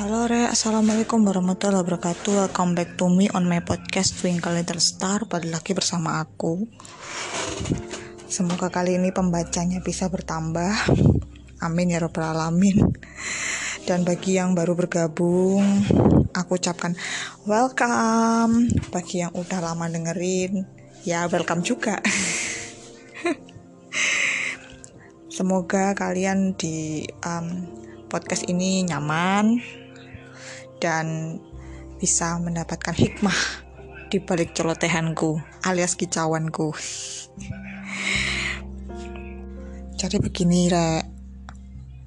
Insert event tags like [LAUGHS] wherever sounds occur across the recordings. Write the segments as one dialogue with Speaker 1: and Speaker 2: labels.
Speaker 1: Halo Re, Assalamualaikum warahmatullahi wabarakatuh. Welcome back to me on my podcast Twinkle Little Star. Pada lagi bersama aku. Semoga kali ini pembacanya bisa bertambah. Amin ya robbal alamin. Dan bagi yang baru bergabung Aku ucapkan welcome. Bagi yang udah lama dengerin Ya welcome juga. [LAUGHS] Semoga kalian di um, podcast ini nyaman dan bisa mendapatkan hikmah di balik celotehanku alias kicauanku. Jadi begini, Rek.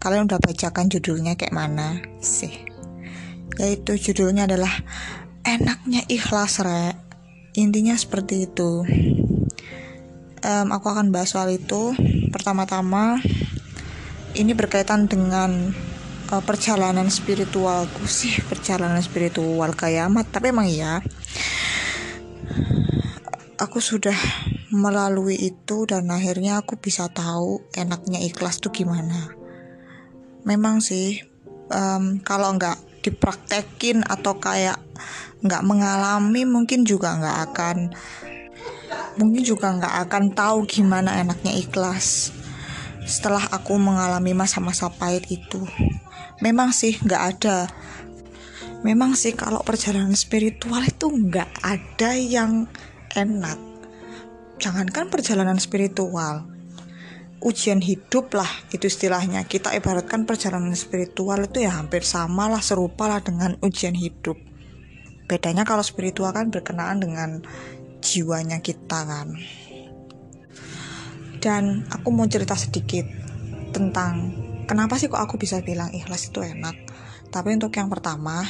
Speaker 1: Kalian udah bacakan judulnya kayak mana sih? Yaitu judulnya adalah enaknya ikhlas, Rek. Intinya seperti itu. Um, aku akan bahas soal itu. Pertama-tama, ini berkaitan dengan uh, perjalanan spiritualku sih perjalanan spiritual kiamat. Tapi emang iya aku sudah melalui itu dan akhirnya aku bisa tahu enaknya ikhlas tuh gimana. Memang sih um, kalau nggak dipraktekin atau kayak nggak mengalami mungkin juga nggak akan mungkin juga nggak akan tahu gimana enaknya ikhlas setelah aku mengalami masa-masa pahit itu memang sih nggak ada. Memang sih kalau perjalanan spiritual itu nggak ada yang enak. Jangankan perjalanan spiritual ujian hidup lah itu istilahnya. Kita ibaratkan perjalanan spiritual itu ya hampir sama lah serupa lah dengan ujian hidup. Bedanya kalau spiritual kan berkenaan dengan jiwanya kita kan. Dan aku mau cerita sedikit tentang kenapa sih kok aku bisa bilang ikhlas itu enak? Tapi untuk yang pertama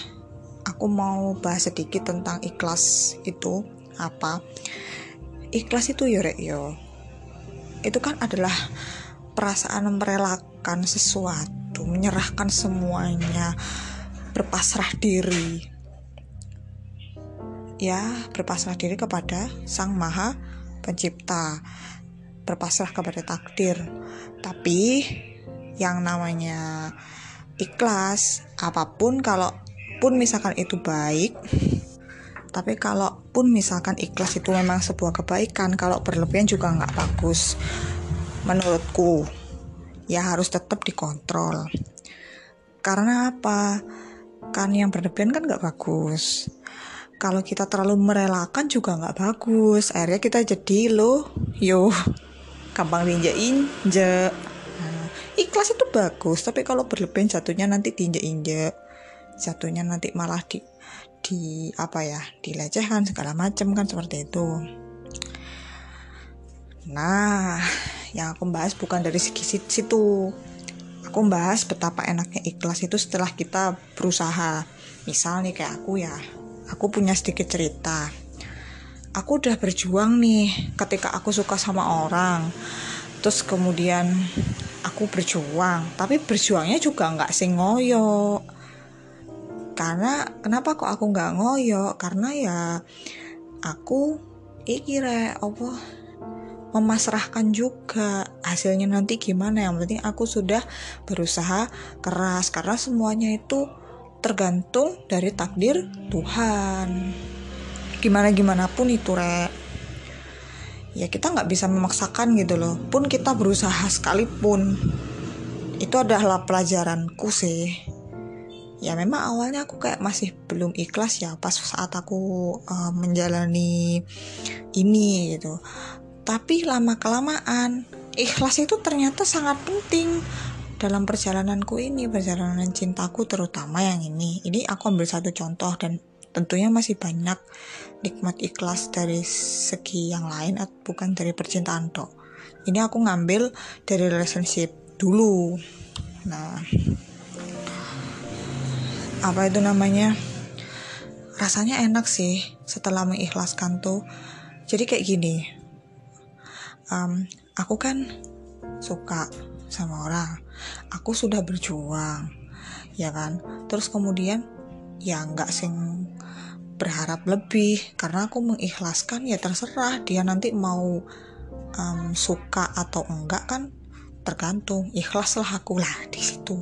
Speaker 1: aku mau bahas sedikit tentang ikhlas itu apa. Ikhlas itu yo rek yo. Itu kan adalah perasaan merelakan sesuatu menyerahkan semuanya berpasrah diri. Ya berpasrah diri kepada sang maha pencipta berpasrah kepada takdir. Tapi yang namanya ikhlas apa pun kalau pun misalkan itu baik tapi kalau pun misalkan ikhlas itu memang sebuah kebaikan kalau berlebihan juga nggak bagus. Menurutku ya harus tetap dikontrol. Karena apa? Kan yang berlebihan kan nggak bagus. Kalau kita terlalu merelakan juga nggak bagus. Akhirnya kita jadi lo yo gampang diinjek injek ikhlas itu bagus tapi kalau berlebihan jatuhnya nanti diinjek-injek jatuhnya nanti malah di di apa ya dilecehkan segala macam kan seperti itu. Nah yang aku bahas bukan dari segi situ. Aku bahas betapa enaknya ikhlas itu setelah kita berusaha. Misal nih kayak aku ya aku punya sedikit cerita. Aku udah berjuang nih ketika aku suka sama orang. Terus kemudian aku berjuang tapi berjuangnya juga nggak sing ngoyo karena kenapa kok aku nggak ngoyo karena ya aku iki re apa memasrahkan juga. Hasilnya nanti gimana? Yang penting aku sudah berusaha keras karena semuanya itu tergantung dari takdir Tuhan. Gimana gimana pun itu re ya kita nggak bisa memaksakan gitu loh. Pun kita berusaha sekalipun. Itu adalah pelajaranku sih. Ya memang awalnya aku kayak masih belum ikhlas ya pas saat aku uh, menjalani ini gitu. Tapi lama kelamaan ikhlas itu ternyata sangat penting dalam perjalananku ini perjalanan cintaku terutama yang ini. Ini aku ambil satu contoh dan tentunya masih banyak nikmat ikhlas dari segi yang lain bukan dari percintaan tok. Ini aku ngambil dari relationship dulu. Nah apa itu namanya? Rasanya enak sih setelah mengikhlaskan tuh. Jadi kayak gini um, aku kan suka sama orang. Aku sudah berjuang ya kan? Terus kemudian ya nggak sing berharap lebih. Karena aku mengikhlaskan ya terserah dia nanti mau um, suka atau enggak kan tergantung. Ikhlaslah aku lah di situ.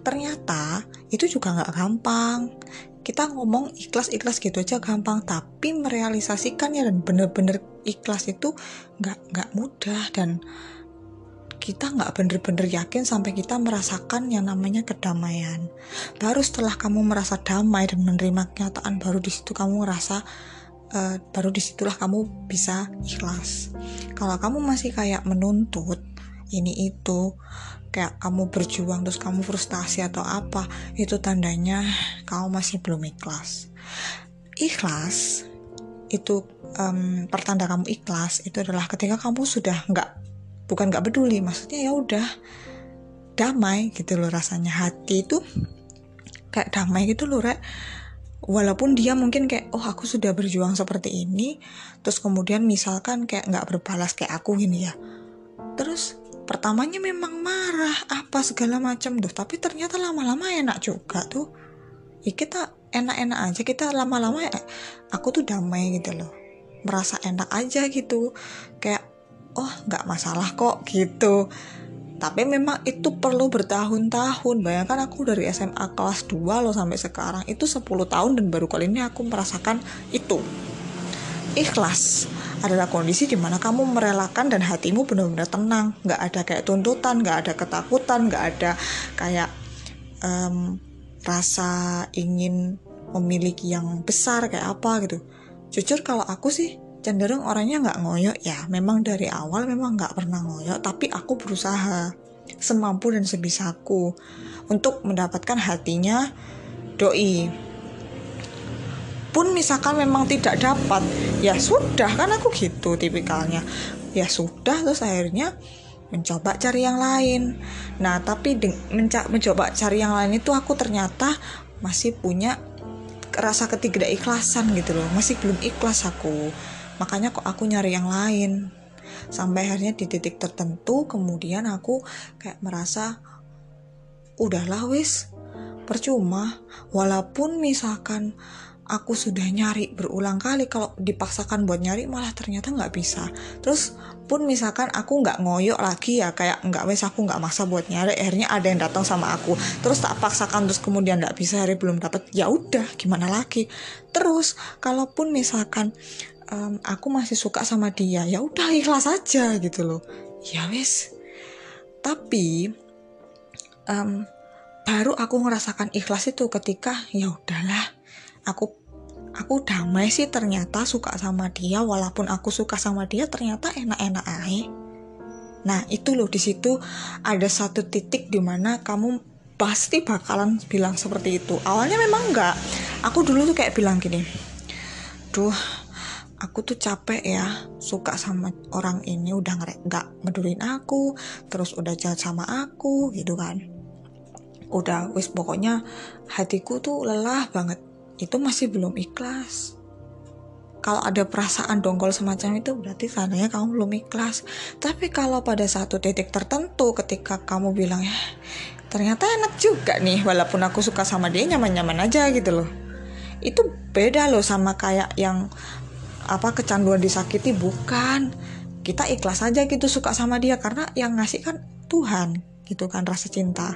Speaker 1: Ternyata itu juga nggak gampang. Kita ngomong ikhlas-ikhlas gitu aja gampang tapi merealisasikannya dan bener-bener ikhlas itu nggak nggak mudah dan kita nggak bener-bener yakin sampai kita merasakan yang namanya kedamaian. Baru setelah kamu merasa damai dan menerima kenyataan baru di situ kamu ngerasa uh, baru di situlah kamu bisa ikhlas. Kalau kamu masih kayak menuntut ini itu kayak kamu berjuang terus kamu frustasi atau apa itu tandanya kamu masih belum ikhlas. Ikhlas itu um, pertanda kamu ikhlas itu adalah ketika kamu sudah nggak bukan nggak peduli maksudnya ya udah damai gitu loh rasanya. Hati itu kayak damai gitu loh rek. Walaupun dia mungkin kayak oh aku sudah berjuang seperti ini terus kemudian misalkan kayak nggak berbalas kayak aku gini ya. Terus pertamanya memang marah apa segala macam. Tuh tapi ternyata lama-lama enak juga tuh. Ya kita enak-enak aja kita lama-lama ya aku tuh damai gitu loh. Merasa enak aja gitu. Kayak oh nggak masalah kok gitu. Tapi memang itu perlu bertahun-tahun. Bayangkan aku dari SMA kelas 2 loh sampai sekarang. Itu 10 tahun dan baru kali ini aku merasakan itu. Ikhlas. Adalah kondisi di mana kamu merelakan dan hatimu benar-benar tenang. Nggak ada kayak tuntutan nggak ada ketakutan nggak ada kayak um, rasa ingin memiliki yang besar kayak apa gitu. Jujur kalau aku sih cenderung orangnya nggak ngoyok ya. Memang dari awal memang nggak pernah ngoyok tapi aku berusaha semampu dan sebisaku untuk mendapatkan hatinya doi. Pun misalkan memang tidak dapat ya sudah kan aku gitu tipikalnya. Ya sudah terus akhirnya mencoba cari yang lain. Nah tapi menca mencoba cari yang lain itu aku ternyata masih punya rasa ketidakikhlasan gitu loh. Masih belum ikhlas aku makanya kok aku nyari yang lain. Sampai akhirnya di titik tertentu kemudian aku kayak merasa udahlah wis. Percuma. Walaupun misalkan aku sudah nyari berulang kali kalau dipaksakan buat nyari malah ternyata nggak bisa. Terus pun misalkan aku nggak ngoyok lagi ya kayak nggak wes aku nggak maksa buat nyari. Akhirnya ada yang datang sama aku. Terus tak paksakan terus kemudian nggak bisa hari belum dapat ya udah gimana lagi? Terus kalaupun misalkan um, aku masih suka sama dia. Ya udah ikhlas aja gitu loh. Ya wes tapi um, baru aku ngerasakan ikhlas itu ketika ya udahlah aku aku damai sih ternyata suka sama dia walaupun aku suka sama dia ternyata enak-enak aja nah itu loh di situ ada satu titik di mana kamu pasti bakalan bilang seperti itu. Awalnya memang enggak. Aku dulu tuh kayak bilang gini duh aku tuh capek ya suka sama orang ini udah nggak medulin aku terus udah jahat sama aku gitu kan. Udah wis pokoknya hatiku tuh lelah banget. Itu masih belum ikhlas. Kalau ada perasaan dongkol semacam itu berarti tandanya kamu belum ikhlas. Tapi kalau pada satu titik tertentu ketika kamu bilang ya ternyata enak juga nih walaupun aku suka sama dia nyaman-nyaman aja gitu loh. Itu beda loh sama kayak yang apa kecanduan disakiti? Bukan. Kita ikhlas aja gitu suka sama dia. Karena yang ngasih kan Tuhan gitu kan rasa cinta.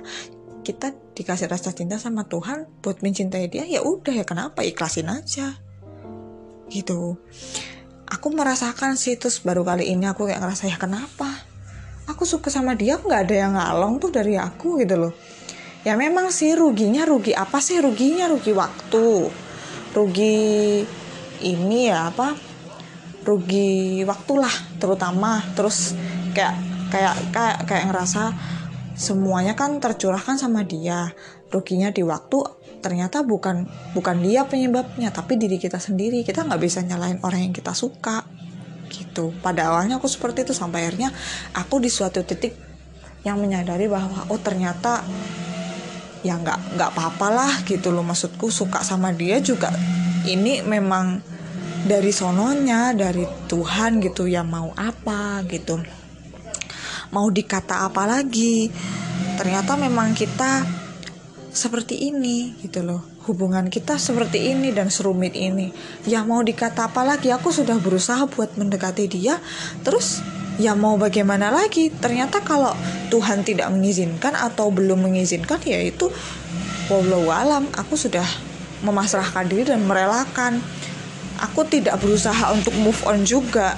Speaker 1: Kita dikasih rasa cinta sama Tuhan buat mencintai dia ya udah ya kenapa? Ikhlasin aja. Gitu. Aku merasakan sih terus baru kali ini aku kayak ngerasa ya kenapa? Aku suka sama dia nggak ada yang ngalong tuh dari aku gitu loh. Ya memang sih ruginya rugi apa sih? Ruginya rugi waktu rugi ini ya apa rugi waktulah terutama. Terus kayak kayak kayak kayak ngerasa semuanya kan tercurahkan sama dia. Ruginya di waktu ternyata bukan bukan dia penyebabnya tapi diri kita sendiri. Kita nggak bisa nyalain orang yang kita suka gitu. Pada awalnya aku seperti itu sampai akhirnya aku di suatu titik yang menyadari bahwa oh ternyata ya nggak nggak apa-apa lah gitu loh. Maksudku suka sama dia juga. Ini memang dari sononya dari Tuhan gitu ya mau apa gitu. Mau dikata apa lagi? Ternyata memang kita seperti ini gitu loh. Hubungan kita seperti ini dan serumit ini. Ya mau dikata apa lagi? Aku sudah berusaha buat mendekati dia. Terus ya mau bagaimana lagi? Ternyata kalau Tuhan tidak mengizinkan atau belum mengizinkan ya itu wallahu alam aku sudah memasrahkan diri dan merelakan aku tidak berusaha untuk move on juga.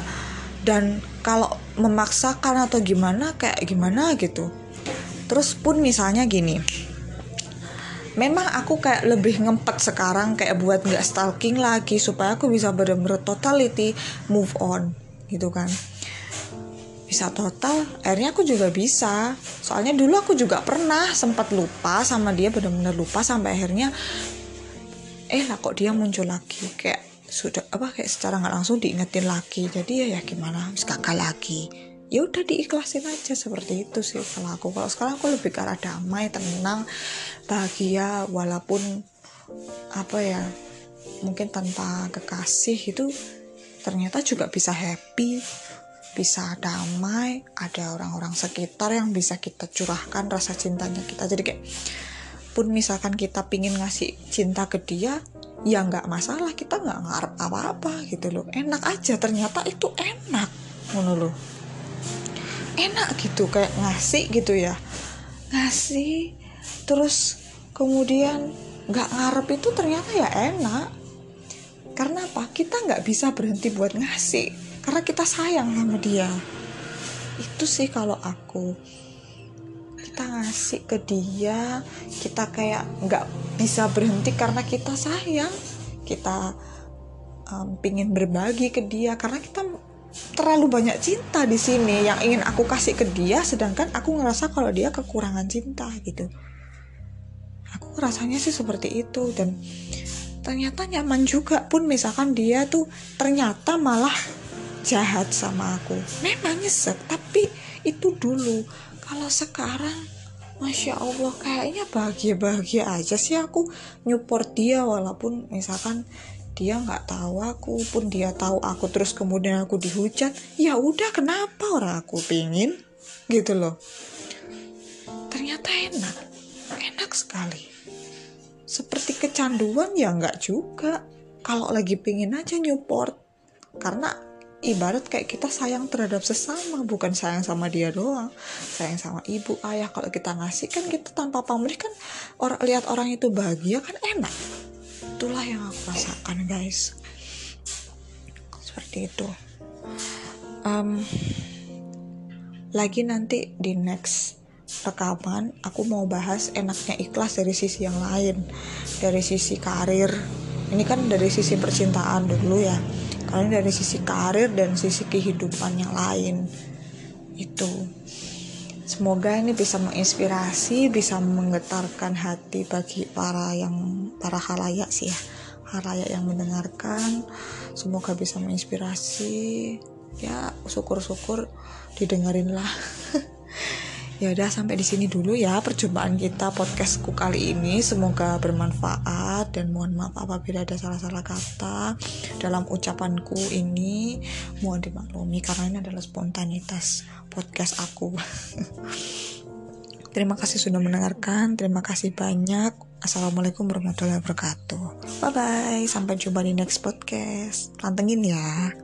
Speaker 1: Dan kalau memaksakan atau gimana kayak gimana gitu. Terus pun misalnya gini memang aku kayak lebih ngempet sekarang kayak buat nggak stalking lagi supaya aku bisa benar-benar totality move on gitu kan. Bisa total akhirnya aku juga bisa. Soalnya dulu aku juga pernah sempat lupa sama dia benar-benar lupa sampai akhirnya eh lah kok dia muncul lagi? Kayak sudah apa kayak secara nggak langsung diingetin lagi. Jadi ya ya gimana harus kakak lagi. Ya udah diikhlasin aja seperti itu sih kalau aku. Kalau sekarang aku lebih ke arah damai tenang bahagia walaupun apa ya mungkin tanpa kekasih itu ternyata juga bisa happy bisa damai. Ada orang-orang sekitar yang bisa kita curahkan rasa cintanya kita. Jadi kayak pun misalkan kita pingin ngasih cinta ke dia ya nggak masalah kita nggak ngarep apa-apa gitu loh. Enak aja ternyata itu enak ngono loh. Enak gitu kayak ngasih gitu ya. Ngasih terus kemudian nggak ngarep itu ternyata ya enak. Karena apa? Kita nggak bisa berhenti buat ngasih karena kita sayang sama dia. Itu sih kalau aku kita ngasih ke dia kita kayak nggak bisa berhenti karena kita sayang. Kita um, pingin berbagi ke dia karena kita terlalu banyak cinta di sini. Yang ingin aku kasih ke dia sedangkan aku ngerasa kalau dia kekurangan cinta gitu. Aku rasanya sih seperti itu. Dan ternyata nyaman juga pun. Misalkan dia tuh ternyata malah jahat sama aku. Memang nyesek tapi itu dulu kalau sekarang Masya Allah kayaknya bahagia-bahagia aja sih aku nyupport dia walaupun misalkan dia nggak tahu aku pun dia tahu aku terus kemudian aku dihujat ya udah kenapa orang aku pingin? Gitu loh. Ternyata enak. Enak sekali. Seperti kecanduan ya nggak juga. Kalau lagi pingin aja nyupport. Karena ibarat kayak kita sayang terhadap sesama bukan sayang sama dia doang. Sayang sama ibu ayah. Kalau kita ngasih kan kita tanpa pamrih kan orang lihat orang itu bahagia kan enak. Itulah yang aku rasakan guys. Seperti itu. Um, lagi nanti di next rekaman aku mau bahas enaknya ikhlas dari sisi yang lain. Dari sisi karir. Ini kan dari sisi percintaan dulu ya kalian dari sisi karir dan sisi kehidupan yang lain. Itu. Semoga ini bisa menginspirasi bisa menggetarkan hati bagi para yang para halayak sih ya. Halayak yang mendengarkan. Semoga bisa menginspirasi. Ya syukur-syukur didengarin lah [LAUGHS] Ya udah sampai di sini dulu ya perjumpaan kita podcastku kali ini. Semoga bermanfaat dan mohon maaf apabila ada salah-salah kata dalam ucapanku ini. Mohon dimaklumi karena ini adalah spontanitas podcast aku. [LAUGHS] Terima kasih sudah mendengarkan. Terima kasih banyak. Assalamualaikum warahmatullahi wabarakatuh. Bye bye. Sampai jumpa di next podcast. Pantengin ya.